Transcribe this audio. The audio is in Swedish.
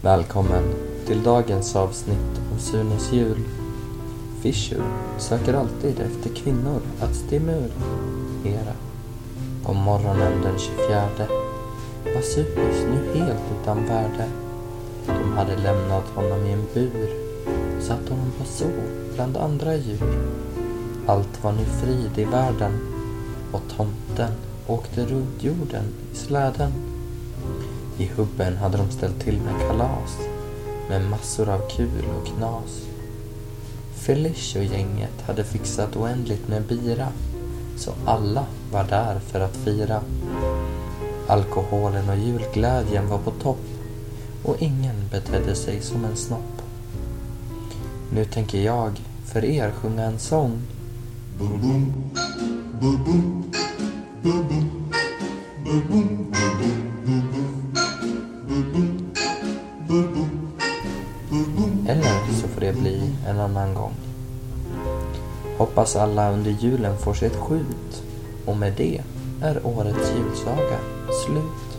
Välkommen till dagens avsnitt av Sunes jul. Fischer söker alltid efter kvinnor att stimulera. På morgonen den 24 var Sunes nu helt utan värde. De hade lämnat honom i en bur och satt honom på zoo bland andra djur. Allt var nu frid i världen och tomten åkte runt jorden i släden. I hubben hade de ställt till med kalas med massor av kul och knas. Felicia och gänget hade fixat oändligt med bira så alla var där för att fira. Alkoholen och julglädjen var på topp och ingen betedde sig som en snopp. Nu tänker jag för er sjunga en sång Bum, bum. Bum, eller så får det bli en annan gång. Hoppas alla under julen får sig ett skjut och med det är årets julsaga slut.